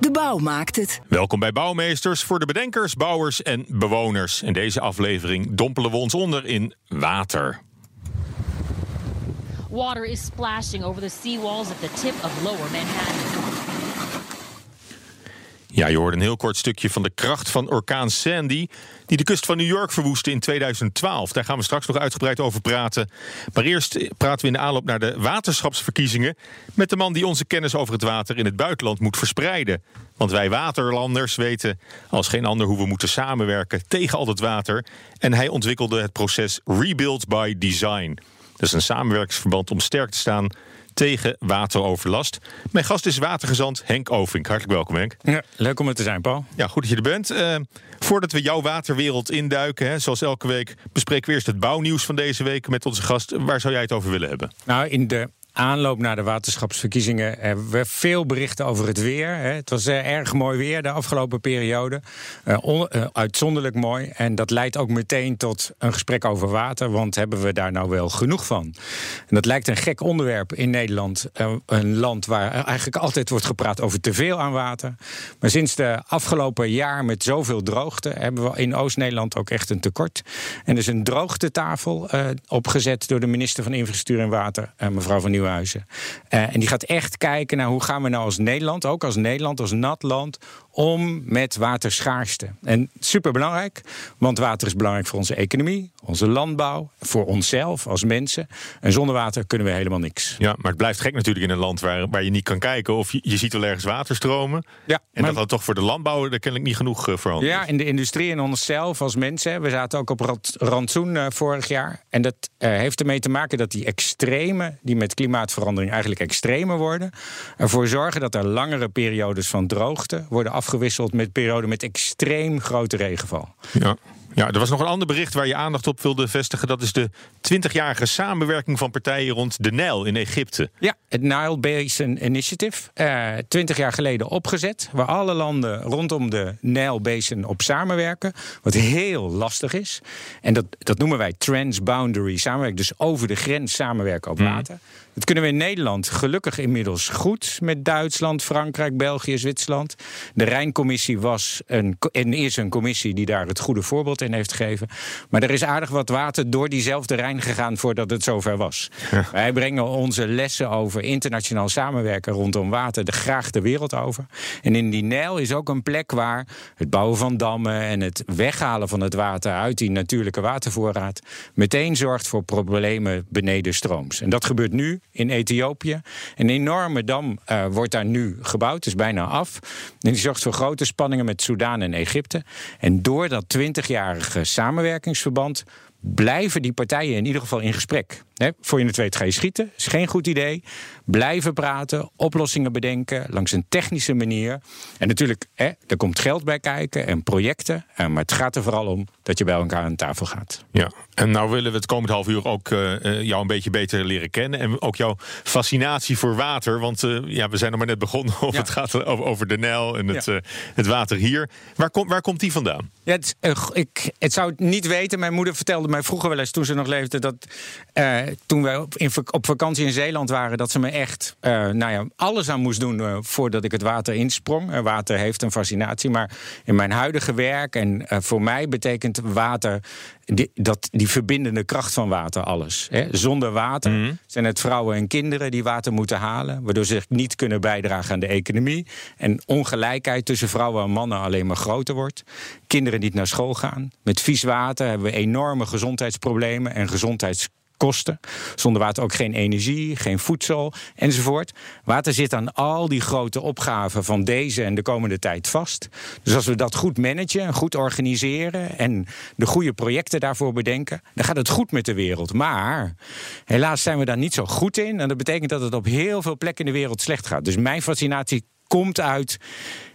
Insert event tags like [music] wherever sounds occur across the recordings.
De bouw maakt het. Welkom bij Bouwmeesters voor de bedenkers, bouwers en bewoners. In deze aflevering dompelen we ons onder in water. Water is splashing over the seawalls at the tip of lower Manhattan. Ja, je hoorde een heel kort stukje van de kracht van orkaan Sandy... die de kust van New York verwoestte in 2012. Daar gaan we straks nog uitgebreid over praten. Maar eerst praten we in de aanloop naar de waterschapsverkiezingen... met de man die onze kennis over het water in het buitenland moet verspreiden. Want wij waterlanders weten als geen ander hoe we moeten samenwerken... tegen al het water. En hij ontwikkelde het proces Rebuild by Design... Dat is een samenwerkingsverband om sterk te staan tegen wateroverlast. Mijn gast is watergezant Henk Ovink. Hartelijk welkom, Henk. Ja, leuk om er te zijn, Paul. Ja, goed dat je er bent. Uh, voordat we jouw waterwereld induiken, hè, zoals elke week, bespreken we eerst het bouwnieuws van deze week met onze gast. Waar zou jij het over willen hebben? Nou, in de aanloop naar de waterschapsverkiezingen hebben we veel berichten over het weer. Het was eh, erg mooi weer de afgelopen periode. Uh, uitzonderlijk mooi. En dat leidt ook meteen tot een gesprek over water. Want hebben we daar nou wel genoeg van? En dat lijkt een gek onderwerp in Nederland. een land waar eigenlijk altijd wordt gepraat over te veel aan water. Maar sinds de afgelopen jaar met zoveel droogte hebben we in Oost-Nederland ook echt een tekort. En er is een droogtetafel opgezet door de minister van Infrastructuur en Water, mevrouw van Nieuw uh, en die gaat echt kijken naar hoe gaan we nou als Nederland, ook als Nederland, als nat land, om met waterschaarste. En superbelangrijk, want water is belangrijk voor onze economie, onze landbouw, voor onszelf als mensen. En zonder water kunnen we helemaal niks. Ja, maar het blijft gek natuurlijk in een land waar, waar je niet kan kijken. Of je, je ziet wel ergens waterstromen. Ja, en dat dat toch voor de landbouw, daar ken ik niet genoeg uh, veranderd. Ja, in de industrie en onszelf als mensen. We zaten ook op rantsoen uh, vorig jaar. En dat uh, heeft ermee te maken dat die extreme, die met klimaatverandering eigenlijk extremer worden, ervoor zorgen dat er langere periodes van droogte worden afgewisseld met perioden met extreem grote regenval. Ja. Ja, er was nog een ander bericht waar je aandacht op wilde vestigen. Dat is de 20-jarige samenwerking van partijen rond de Nijl in Egypte. Ja, het Nile Basin Initiative. Uh, 20 jaar geleden opgezet. Waar alle landen rondom de Nile Basin op samenwerken. Wat heel lastig is. En dat, dat noemen wij transboundary samenwerking. Dus over de grens samenwerken op mhm. water. Dat kunnen we in Nederland gelukkig inmiddels goed met Duitsland, Frankrijk, België, Zwitserland. De Rijncommissie was een, en is een commissie die daar het goede voorbeeld in heeft gegeven. Maar er is aardig wat water door diezelfde Rijn gegaan voordat het zover was. Wij brengen onze lessen over internationaal samenwerken rondom water de graag de wereld over. En in die Nijl is ook een plek waar het bouwen van dammen en het weghalen van het water uit die natuurlijke watervoorraad meteen zorgt voor problemen beneden strooms. En dat gebeurt nu in Ethiopië. Een enorme dam uh, wordt daar nu gebouwd, is bijna af. En die zorgt voor grote spanningen met Soedan en Egypte. En door dat 20-jarige samenwerkingsverband blijven die partijen in ieder geval in gesprek. voor je het weet ga je schieten, is geen goed idee. Blijven praten, oplossingen bedenken langs een technische manier. En natuurlijk, er komt geld bij kijken en projecten. Eh, maar het gaat er vooral om dat je bij elkaar aan tafel gaat. Ja, en nou willen we het komend half uur ook uh, jou een beetje beter leren kennen. En ook jouw fascinatie voor water. Want uh, ja, we zijn nog maar net begonnen. [laughs] Of het gaat over, de Nijl en het, ja. het water hier. Waar, kom, waar komt die vandaan? Ja, het, ik, het zou het niet weten. Mijn moeder vertelde mij vroeger wel eens toen ze nog leefde. dat toen wij op, op vakantie in Zeeland waren. dat ze me echt nou ja, alles aan moest doen voordat ik het water insprong. water heeft een fascinatie. Maar in mijn huidige werk en voor mij betekent water die, dat, die verbindende kracht van water alles. Hè. Zonder water mhm. zijn het vrouwen en kinderen die water moeten halen, waardoor ze niet kunnen bijdragen aan de economie. En ongelijkheid tussen vrouwen en mannen alleen maar groter wordt. Kinderen niet naar school gaan. Met vies water hebben we enorme gezondheidsproblemen en gezondheids kosten. Zonder water ook geen energie, geen voedsel enzovoort. Water zit aan al die grote opgaven van deze en de komende tijd vast. Dus als we dat goed managen en goed organiseren en de goede projecten daarvoor bedenken, dan gaat het goed met de wereld. Maar helaas zijn we daar niet zo goed in. En dat betekent dat het op heel veel plekken in de wereld slecht gaat. Dus mijn fascinatie komt uit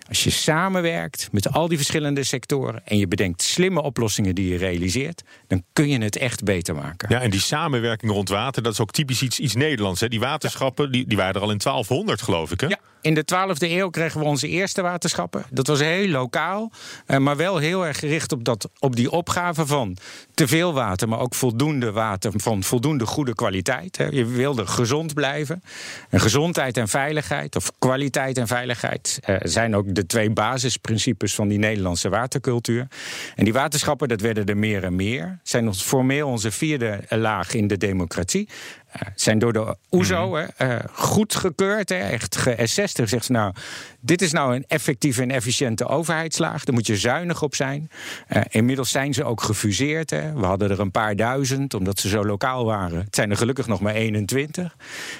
Als je samenwerkt met al die verschillende sectoren en je bedenkt slimme oplossingen die je realiseert, dan kun je het echt beter maken. Ja, en die samenwerking rond water, dat is ook typisch iets, iets Nederlands. Hè? Die waterschappen, die, die waren er al in 1200, geloof ik. Hè? Ja, in de 12e eeuw kregen we onze eerste waterschappen. Dat was heel lokaal, eh, maar wel heel erg gericht op, dat, op die opgave van te veel water, maar ook voldoende water van voldoende goede kwaliteit. Hè. Je wilde gezond blijven. En gezondheid en veiligheid, of kwaliteit en veiligheid, eh, zijn ook de twee basisprincipes van die Nederlandse watercultuur. En die waterschappen, dat werden er meer en meer. Zijn ons formeel onze vierde laag in de democratie. Uh, zijn door de OESO mm -hmm. goedgekeurd, hè, echt geassest. Er zegt nou, dit is nou een effectieve en efficiënte overheidslaag. Daar moet je zuinig op zijn. Uh, inmiddels zijn ze ook gefuseerd. Hè. We hadden er een paar duizend, omdat ze zo lokaal waren. Het zijn er gelukkig nog maar 21.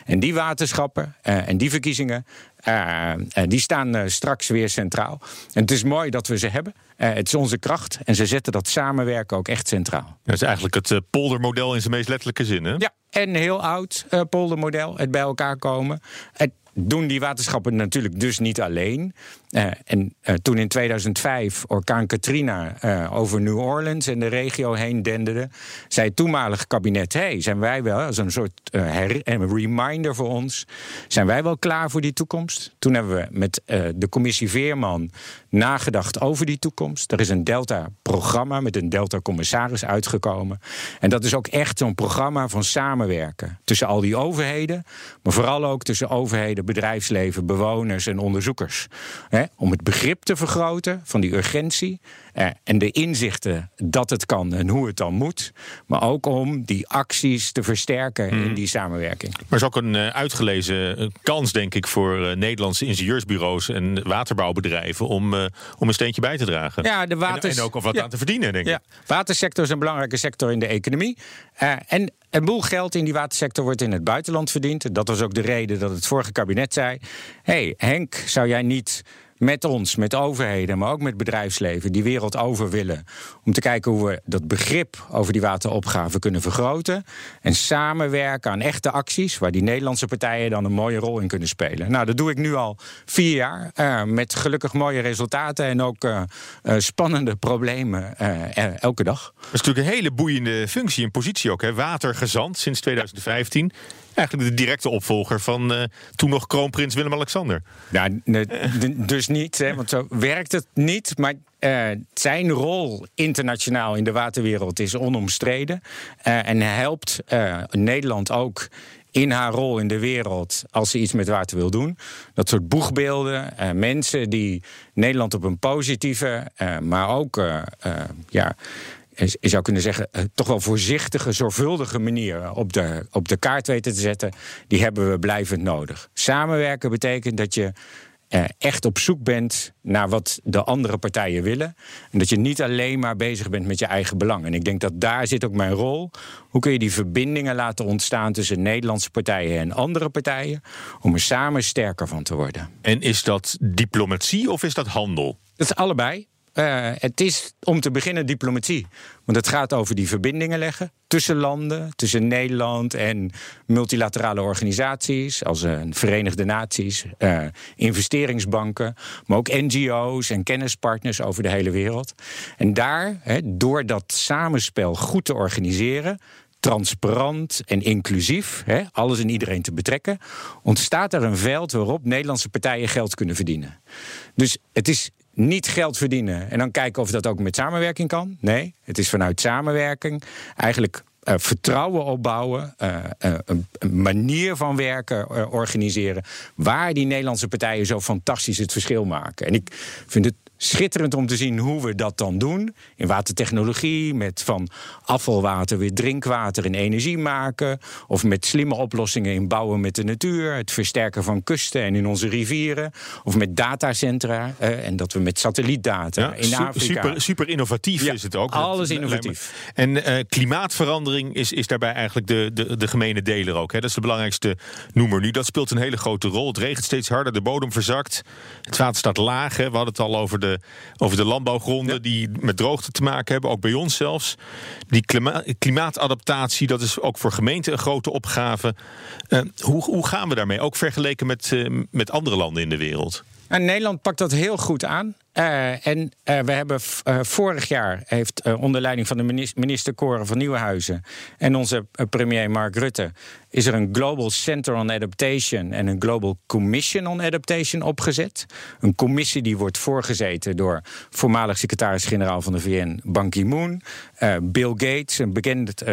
En die waterschappen uh, en die verkiezingen, uh, die staan straks weer centraal. En het is mooi dat we ze hebben. het is onze kracht. En ze zetten dat samenwerken ook echt centraal. Dat is eigenlijk het poldermodel in zijn meest letterlijke zin, hè? Ja, en heel oud poldermodel. Het bij elkaar komen. Het doen die waterschappen natuurlijk dus niet alleen. Uh, en uh, toen in 2005 orkaan Katrina uh, over New Orleans en de regio heen denderde, zei het toenmalige kabinet: hey, zijn wij wel, als een soort reminder voor ons, zijn wij wel klaar voor die toekomst? Toen hebben we met de commissie Veerman nagedacht over die toekomst. Er is een Delta-programma met een Delta-commissaris uitgekomen. En dat is ook echt zo'n programma van samenwerken tussen al die overheden, maar vooral ook tussen overheden, bedrijfsleven, bewoners en onderzoekers. Hè, om het begrip te vergroten van die urgentie eh, en de inzichten dat het kan en hoe het dan moet. Maar ook om die acties te versterken in die samenwerking. Maar het is ook een uh, uitgelezen kans, denk ik, voor uh, Nederlandse ingenieursbureaus en waterbouwbedrijven om, uh, om een steentje bij te dragen. Ja, de waters... en, en, ook of wat ja. aan te verdienen, denk ik. Ja. Watersector is een belangrijke sector in de economie. en een boel geld in die watersector wordt in het buitenland verdiend. Dat was ook de reden dat het vorige kabinet zei: hey, Henk, zou jij niet met ons, met overheden, maar ook met bedrijfsleven, die wereld over willen. Om te kijken hoe we dat begrip over die wateropgave kunnen vergroten. En samenwerken aan echte acties, waar die Nederlandse partijen dan een mooie rol in kunnen spelen. Nou, dat doe ik nu al vier jaar. Uh, met gelukkig mooie resultaten en ook uh, uh, spannende problemen elke dag. Dat is natuurlijk een hele boeiende functie en positie ook. Hè? Watergezant sinds 2015. Eigenlijk de directe opvolger van uh, toen nog kroonprins Willem-Alexander. Ja, ne, dus niet, hè, want zo werkt het niet. Maar uh, zijn rol internationaal in de waterwereld is onomstreden. Uh, en helpt Nederland ook in haar rol in de wereld als ze iets met water wil doen. Dat soort boegbeelden, mensen die Nederland op een positieve, maar ook ja, je zou kunnen zeggen, toch wel voorzichtige, zorgvuldige manier op de, op de kaart weten te zetten, die hebben we blijvend nodig. Samenwerken betekent dat je eh, echt op zoek bent naar wat de andere partijen willen. En dat je niet alleen maar bezig bent met je eigen belang. En ik denk dat daar zit ook mijn rol. Hoe kun je die verbindingen laten ontstaan tussen Nederlandse partijen en andere partijen, om er samen sterker van te worden? En is dat diplomatie of is dat handel? Dat is allebei. Uh, het is om te beginnen diplomatie. Want het gaat over die verbindingen leggen tussen landen, tussen Nederland en multilaterale organisaties, als uh, Verenigde Naties, uh, investeringsbanken, maar ook NGO's en kennispartners over de hele wereld. En daar, door dat samenspel goed te organiseren, transparant en inclusief, alles en iedereen te betrekken, ontstaat er een veld waarop Nederlandse partijen geld kunnen verdienen. Dus het is niet geld verdienen en dan kijken of dat ook met samenwerking kan. Nee, het is vanuit samenwerking eigenlijk uh, vertrouwen opbouwen, uh, een, een, manier van werken organiseren, waar die Nederlandse partijen zo fantastisch het verschil maken. En ik vind het schitterend om te zien hoe we dat dan doen. In watertechnologie, met van afvalwater weer drinkwater en energie maken. Of met slimme oplossingen in bouwen met de natuur. Het versterken van kusten en in onze rivieren. Of met datacentra. Eh, en dat we met satellietdata ja, in Afrika. Super, super innovatief ja, is het ook. Alles innovatief. En uh, klimaatverandering is, is daarbij eigenlijk de, de, de gemene deler ook. Hè? Dat is de belangrijkste noemer nu. Dat speelt een hele grote rol. Het regent steeds harder, de bodem verzakt. Het water staat laag. Hè? We hadden het al over de de, over de landbouwgronden ja. die met droogte te maken hebben, ook bij ons zelfs. Die klima klimaatadaptatie, dat is ook voor gemeenten een grote opgave. Uh, hoe, hoe gaan we daarmee? Ook vergeleken met, uh, met andere landen in de wereld? En Nederland pakt dat heel goed aan. Uh, en uh, we hebben uh, vorig jaar, heeft onder leiding van de minister, minister Koren van Nieuwenhuizen en onze premier Mark Rutte, is er een Global Center on Adaptation en een Global Commission on Adaptation opgezet. Een commissie die wordt voorgezeten door voormalig secretaris-generaal van de VN Ban Ki-moon, Bill Gates, een bekend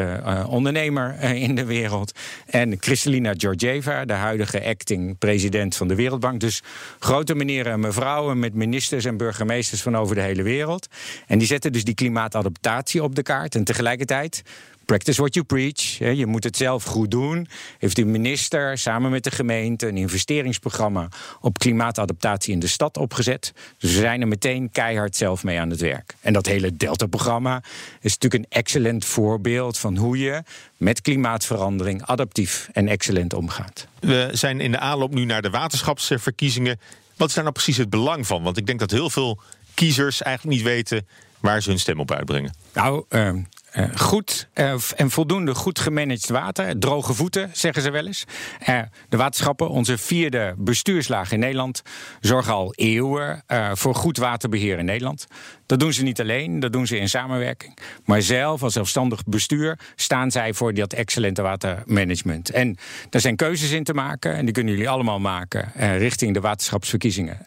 ondernemer in de wereld, en Kristalina Georgieva, de huidige acting president van de Wereldbank. Dus grote meneren en mevrouwen met ministers en burgemeesters van over de hele wereld. En die zetten dus die klimaatadaptatie op de kaart. En tegelijkertijd practice what you preach. Je moet het zelf goed doen. Heeft de minister samen met de gemeente een investeringsprogramma op klimaatadaptatie in de stad opgezet. Dus we zijn er meteen keihard zelf mee aan het werk. En dat hele Delta-programma is natuurlijk een excellent voorbeeld van hoe je met klimaatverandering adaptief en excellent omgaat. We zijn in de aanloop nu naar de waterschapsverkiezingen. Wat is daar nou precies het belang van? Want ik denk dat heel veel kiezers eigenlijk niet weten waar ze hun stem op uitbrengen. Nou, uh, uh, goed uh, en voldoende goed gemanaged water. Droge voeten, zeggen ze wel eens. Uh, de waterschappen, onze vierde bestuurslaag in Nederland, zorgen al eeuwen voor goed waterbeheer in Nederland. Dat doen ze niet alleen, dat doen ze in samenwerking. Maar zelf, als zelfstandig bestuur, staan zij voor dat excellente watermanagement. En daar zijn keuzes in te maken, en die kunnen jullie allemaal maken richting de waterschapsverkiezingen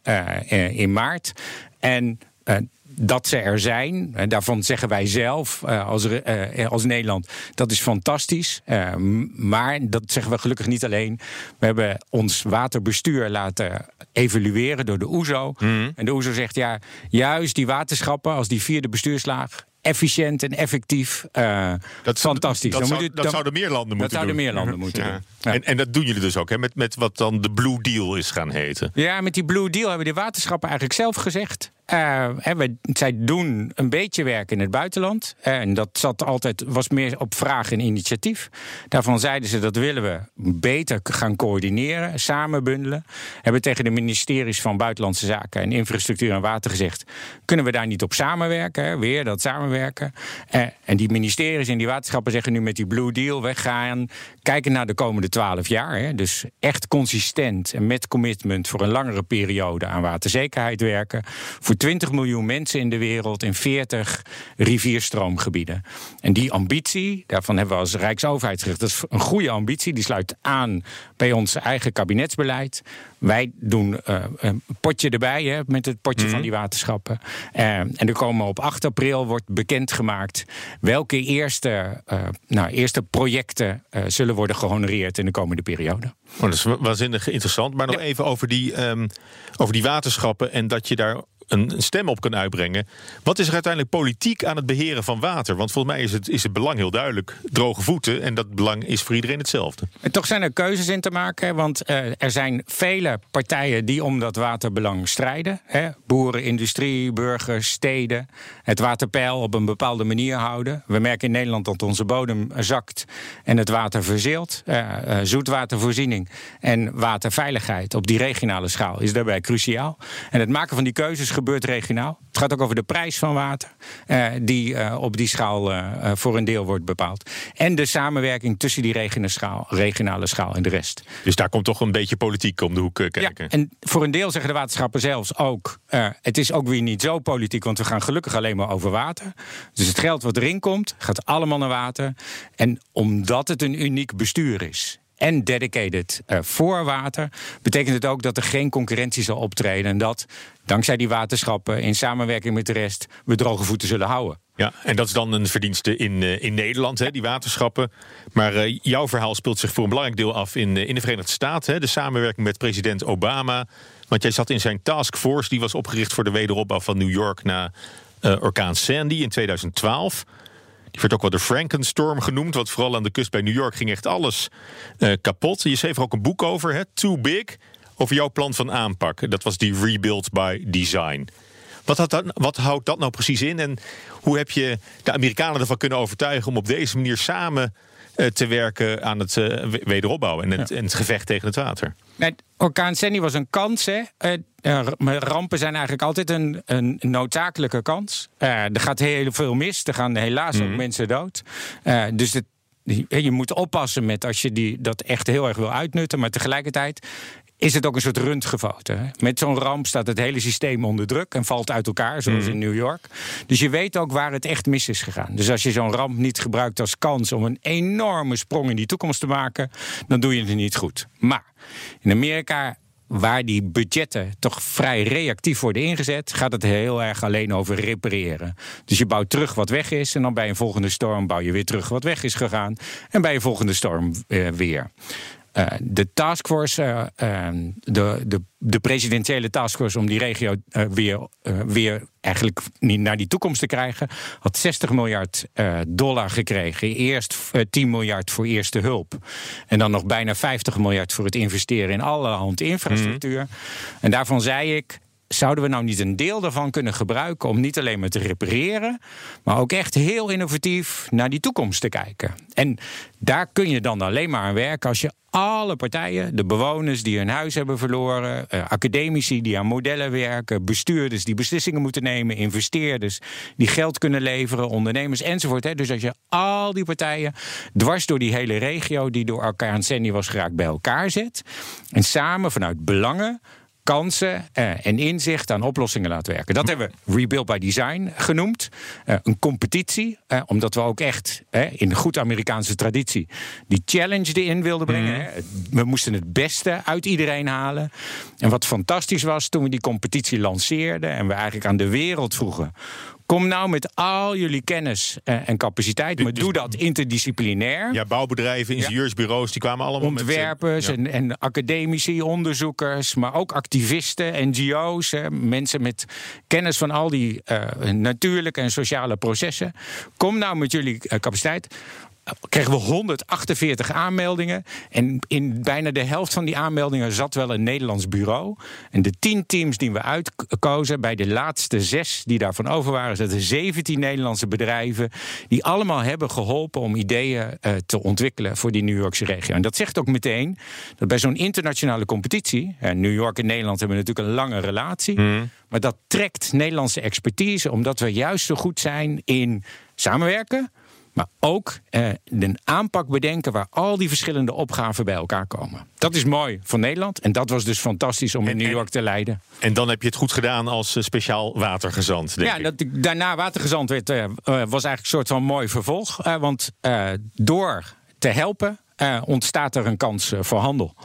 in maart. En dat ze er zijn. En daarvan zeggen wij zelf uh, als, uh, als Nederland, dat is fantastisch. Uh, maar dat zeggen we gelukkig niet alleen. We hebben ons waterbestuur laten evalueren door de OESO. Mm. En de OESO zegt ja, juist die waterschappen als die vierde bestuurslaag efficiënt en effectief. Uh, dat, fantastisch. Dat, zou, dat zouden meer landen moeten dat zouden doen. meer landen moeten ja. doen. Ja. En, en, dat doen jullie dus ook, hè? Met, met wat dan de Blue Deal is gaan heten. Ja, met die Blue Deal hebben de waterschappen eigenlijk zelf gezegd. Uh, zij doen een beetje werk in het buitenland. Uh, en dat zat altijd, was meer op vraag en initiatief. Daarvan zeiden ze dat willen we beter gaan coördineren, samen bundelen. Hebben tegen de ministeries van Buitenlandse Zaken en Infrastructuur en Water gezegd: kunnen we daar niet op samenwerken? Hè? Weer dat samenwerken. Uh, en die ministeries en die waterschappen zeggen nu met die Blue Deal: we gaan kijken naar de komende twaalf jaar. Hè? Dus echt consistent en met commitment voor een langere periode aan waterzekerheid werken. 20 miljoen mensen in de wereld in 40 rivierstroomgebieden. En die ambitie, daarvan hebben we als Rijksoverheid gezegd, dat is een goede ambitie. Die sluit aan bij ons eigen kabinetsbeleid. Wij doen uh, een potje erbij hè, met het potje mm. van die waterschappen. Uh, en er komen op 8 april wordt bekendgemaakt welke eerste, uh, nou, eerste projecten zullen worden gehonoreerd in de komende periode. Oh, dat is waanzinnig interessant. Maar nog ja. even over die, um, over die waterschappen en dat je daar een stem op kan uitbrengen. Wat is er uiteindelijk politiek aan het beheren van water? Want volgens mij is het, is het belang heel duidelijk. Droge voeten. En dat belang is voor iedereen hetzelfde. En toch zijn er keuzes in te maken. Want uh, er zijn vele partijen die om dat waterbelang strijden. Hè? Boeren, industrie, burgers, steden. Het waterpeil op een bepaalde manier houden. We merken in Nederland dat onze bodem zakt en het water verzeelt. Uh, zoetwatervoorziening en waterveiligheid op die regionale schaal is daarbij cruciaal. En het maken van die keuzes gebeurt regionaal. Het gaat ook over de prijs van water, uh, die uh, op die schaal uh, voor een deel wordt bepaald. En de samenwerking tussen die regionale schaal, regionale schaal en de rest. Dus daar komt toch een beetje politiek om de hoek kijken. Ja, en voor een deel zeggen de waterschappen zelfs ook: het is ook weer niet zo politiek, want we gaan gelukkig alleen maar over water. Dus het geld wat erin komt, gaat allemaal naar water. En omdat het een uniek bestuur is en dedicated uh, voor water, betekent het ook dat er geen concurrentie zal optreden. En dat dankzij die waterschappen in samenwerking met de rest we droge voeten zullen houden. Ja, en dat is dan een verdienste in, uh, in Nederland, hè, die waterschappen. Maar uh, jouw verhaal speelt zich voor een belangrijk deel af in, in de Verenigde Staten. Hè, de samenwerking met president Obama. Want jij zat in zijn taskforce, die was opgericht voor de wederopbouw van New York na orkaan Sandy in 2012. Die werd ook wel de Frankenstorm genoemd. Want vooral aan de kust bij New York ging echt alles uh, kapot. Je schreef er ook een boek over, hè? Too Big. Over jouw plan van aanpak. Dat was die Rebuild by Design. Wat, had dat, wat houdt dat nou precies in? En hoe heb je de Amerikanen ervan kunnen overtuigen om op deze manier samen te werken aan het uh, wederopbouwen en het, en het gevecht tegen het water? Orkaan Sandy was een kans. Hè? Uh, rampen zijn eigenlijk altijd een, een noodzakelijke kans. Er gaat heel veel mis. Er gaan helaas mm ook mensen dood. Dus het, je moet oppassen met als je die, dat echt heel erg wil uitnutten. Maar tegelijkertijd is het ook een soort röntgenfoto. hè. Met zo'n ramp staat het hele systeem onder druk en valt uit elkaar, zoals in New York. Dus je weet ook waar het echt mis is gegaan. Dus als je zo'n ramp niet gebruikt als kans om een enorme sprong in die toekomst te maken, dan doe je het niet goed. Maar in Amerika waar die budgetten toch vrij reactief worden ingezet, gaat het heel erg alleen over repareren. Dus je bouwt terug wat weg is en dan bij een volgende storm bouw je weer terug wat weg is gegaan en bij een volgende storm eh, weer. Eh, de taskforce, eh, eh, de, de, de presidentiële taskforce om die regio eh, weer, weer eigenlijk niet naar die toekomst te krijgen, had 60 miljard dollar gekregen. Eerst eh, 10 miljard voor eerste hulp. En dan nog bijna 50 miljard voor het investeren in allerhand infrastructuur. En daarvan zei ik. Zouden we nou niet een deel daarvan kunnen gebruiken om niet alleen maar te repareren, maar ook echt heel innovatief naar die toekomst te kijken? En daar kun je dan alleen maar aan werken als je alle partijen, de bewoners die hun huis hebben verloren, eh, academici die aan modellen werken, bestuurders die beslissingen moeten nemen, investeerders die geld kunnen leveren, ondernemers enzovoort. Dus als je al die partijen dwars door die hele regio die door elkaar Sandy was geraakt bij elkaar zet en samen vanuit belangen kansen eh, en inzicht aan oplossingen laten werken. Dat hebben we Rebuild by Design genoemd. Eh, een competitie, eh, omdat we ook echt in de goed Amerikaanse traditie die challenge erin wilden brengen. hè. We moesten het beste uit iedereen halen. En wat fantastisch was toen we die competitie lanceerden en we eigenlijk aan de wereld vroegen. Kom nou met al jullie kennis eh, en capaciteit, maar doe dat interdisciplinair Ja, bouwbedrijven, ingenieursbureaus, die kwamen allemaal met... ontwerpers Ja. en, en academici, onderzoekers, maar ook activisten, NGO's, hè, mensen met kennis van al die eh, natuurlijke en sociale processen. Kom nou met jullie eh, capaciteit. Kregen we 148 aanmeldingen. En in bijna de helft van die aanmeldingen zat wel een Nederlands bureau. En de 10 teams die we uitkozen, bij de laatste zes die daarvan over waren, zaten 17 Nederlandse bedrijven. Die allemaal hebben geholpen om ideeën eh, te ontwikkelen voor die New Yorkse regio. En dat zegt ook meteen dat bij zo'n internationale competitie. en New York en Nederland hebben natuurlijk een lange relatie. Maar dat trekt Nederlandse expertise, omdat we juist zo goed zijn in samenwerken. Maar ook eh, een aanpak bedenken waar al die verschillende opgaven bij elkaar komen. Dat is mooi voor Nederland. En dat was dus fantastisch om in New York te leiden. En dan heb je het goed gedaan als eh, speciaal watergezant, denk Ja, ik. dat ik daarna watergezant werd, eh, eh, was eigenlijk een soort van mooi vervolg. Want door te helpen ontstaat er een kans voor handel.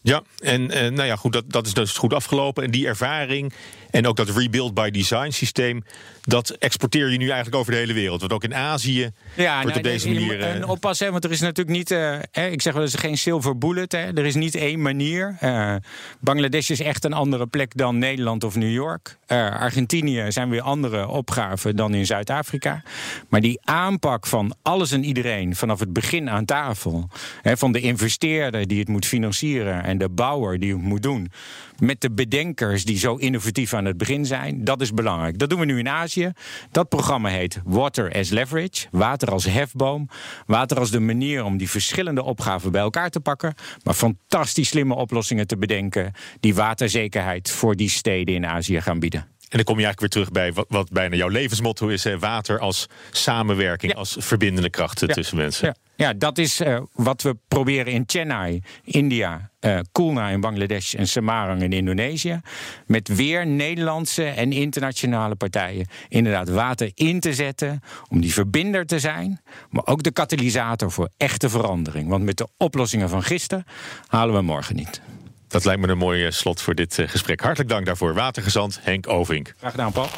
Ja, en nou ja, goed, dat, dat is dus goed afgelopen. En die ervaring en ook dat rebuild by design systeem, dat exporteer je nu eigenlijk over de hele wereld. Want ook in Azië wordt nou, op deze je manier. moet- eh, En oppassen, want er is natuurlijk niet. eh, hè, ik zeg wel eens geen silver bullet. Hè. Er is niet één manier. Eh, Bangladesh is echt een andere plek dan Nederland of New York. Argentinië zijn weer andere opgaven dan in Zuid-Afrika. Maar die aanpak van alles en iedereen vanaf het begin aan tafel. Hè, van de investeerder die het moet financieren en de bouwer die het moet doen. Met de bedenkers die zo innovatief aan het begin zijn. Dat is belangrijk. Dat doen we nu in Azië. Dat programma heet Water as Leverage. Water als hefboom. Water als de manier om die verschillende opgaven bij elkaar te pakken. Maar fantastisch slimme oplossingen te bedenken. die waterzekerheid voor die steden in Azië gaan bieden. En dan kom je eigenlijk weer terug bij wat, wat bijna jouw levensmotto is: hè, water als samenwerking, Ja. als verbindende kracht Ja. tussen mensen. Ja, ja dat is eh, wat we proberen in Chennai, India, eh Kulna in Bangladesh en Semarang in Indonesië. Met weer Nederlandse en internationale partijen. Inderdaad, water in te zetten om die verbinder te zijn. Maar ook de katalysator voor echte verandering. Want met de oplossingen van gisteren halen we morgen niet. Dat lijkt me een mooi eh, slot voor dit eh, gesprek. Hartelijk dank daarvoor. Watergezant Henk Ovink. Graag gedaan, Paul.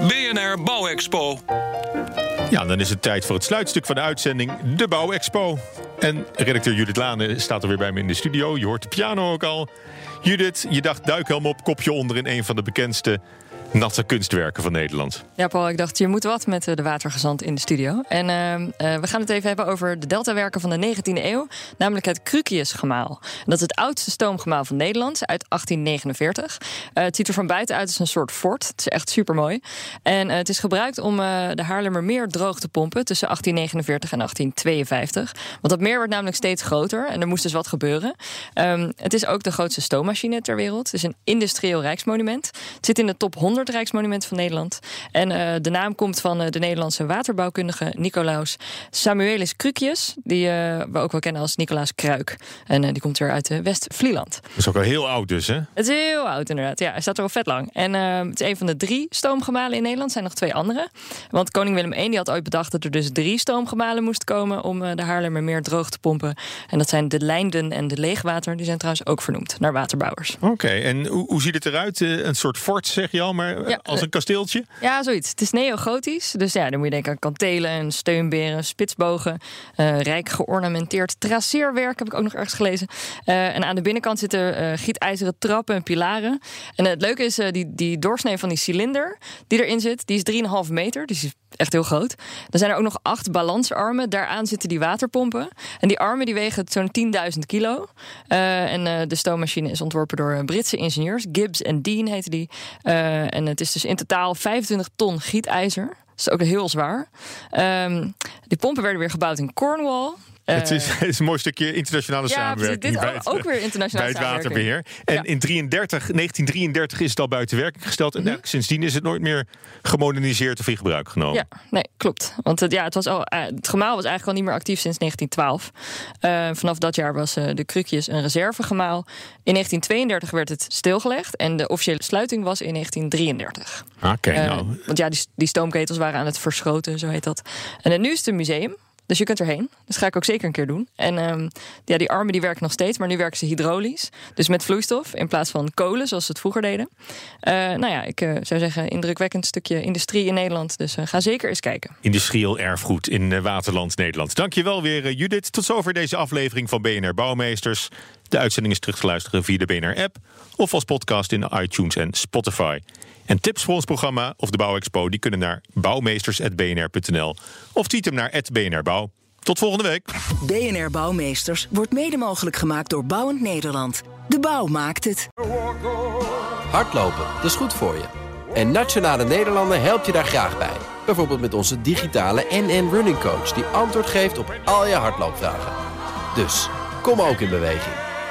BNR Bouwexpo. Ja, dan is het tijd voor het sluitstuk van de uitzending, de Bouwexpo. En redacteur Judith Lane staat er weer bij me in de studio. Je hoort de piano ook al. Judith, je dacht duikhelm op, kopje onder in een van de bekendste natte kunstwerken van Nederland. Ja, Paul, ik dacht, je moet wat met eh, de watergezant in de studio. En eh, eh, we gaan het even hebben over de deltawerken van de 19e eeuw. Namelijk het Crucius-gemaal. Dat is het oudste stoomgemaal van Nederland, uit 1849. Eh, het ziet er van buiten uit als een soort fort. Het is echt super mooi. En het is gebruikt om de Haarlemmermeer droog te pompen tussen 1849 en 1852. Want dat meer werd namelijk steeds groter en er moest dus wat gebeuren. Ehm, het is ook de grootste stoommachine ter wereld. Het is een industrieel rijksmonument. Het zit in de top 100 500 Rijksmonumenten van Nederland. En eh, de naam komt van eh, de Nederlandse waterbouwkundige Nicolaus Samuelis Krukius. Die eh, we ook wel kennen als Nicolaas Kruik. En die komt weer uit West-Vlieland. Dat is ook al heel oud dus, hè? Het is heel oud inderdaad. Ja, hij staat er al vet lang. En het is een van de drie stoomgemalen in Nederland. Er zijn nog twee andere. Want koning Willem I die had ooit bedacht dat er dus drie stoomgemalen moesten komen... om de Haarlemmermeer droog te pompen. En dat zijn de Lijnden en de Leegwater. Die zijn trouwens ook vernoemd naar waterbouwers. Oké, en hoe, hoe ziet het eruit? Een soort fort, zeg je al, maar eh, Ja, als een kasteeltje? Ja, zoiets. Het is neogotisch. Dus ja, dan moet je denken aan kantelen en steunberen, spitsbogen. eh, rijk geornamenteerd traceerwerk heb ik ook nog ergens gelezen. Eh, en aan de binnenkant zitten gietijzeren trappen en pilaren. En het leuke is, die, die doorsnee van die cilinder die erin zit, die is 3,5 meter. Dus die is echt heel groot. Dan zijn er ook nog acht balansarmen. Daaraan zitten die waterpompen. En die armen die wegen zo'n 10.000 kilo. En de stoommachine is ontworpen door Britse ingenieurs. Gibbs en Dean heette die. Eh, en het is dus in totaal 25 ton gietijzer. Dat is ook heel zwaar. Ehm, die pompen werden weer gebouwd in Cornwall. Eh, het, is, [laughs] het is een mooi stukje internationale ja, samenwerking. Dit bij ook, het- ook weer internationale bij het waterbeheer. En Ja. in 33, 1933 is het al buiten werking gesteld. En Mhm. eigenlijk sindsdien is het nooit meer gemoderniseerd of in gebruik genomen. Ja, nee, klopt. Want het, ja, het, was al, eh, het gemaal was eigenlijk al niet meer actief sinds 1912. Eh, vanaf dat jaar was eh, de Krukjes een reservegemaal. In 1932 werd het stilgelegd en de officiële sluiting was in 1933. Oké, Eh, nou. Want ja, die, die stoomketels waren aan het verschroten, zo heet dat. En eh, nu is het een museum. Dus je kunt erheen. Dat ga ik ook zeker een keer doen. En ehm, ja, die armen die werken nog steeds, maar nu werken ze hydraulisch. Dus met vloeistof in plaats van kolen, zoals ze het vroeger deden. Eh, nou ja, ik eh, zou zeggen, indrukwekkend stukje industrie in Nederland. Dus eh, ga zeker eens kijken. Industrieel erfgoed in Waterland, Nederland. Dankjewel weer, Judith. Tot zover deze aflevering van BNR Bouwmeesters. De uitzending is terug te luisteren via de BNR-app... of als podcast in iTunes en Spotify. En tips voor ons programma of de Bouwexpo... die kunnen naar bouwmeesters.bnr.nl of tweet hem naar @bnrbouw. Tot volgende week. BNR Bouwmeesters wordt mede mogelijk gemaakt door Bouwend Nederland. De bouw maakt het. Hardlopen, dat is goed voor je. En Nationale Nederlanden helpt je daar graag bij. Bijvoorbeeld met onze digitale NN Running Coach... die antwoord geeft op al je hardloopvragen. Dus, kom ook in beweging.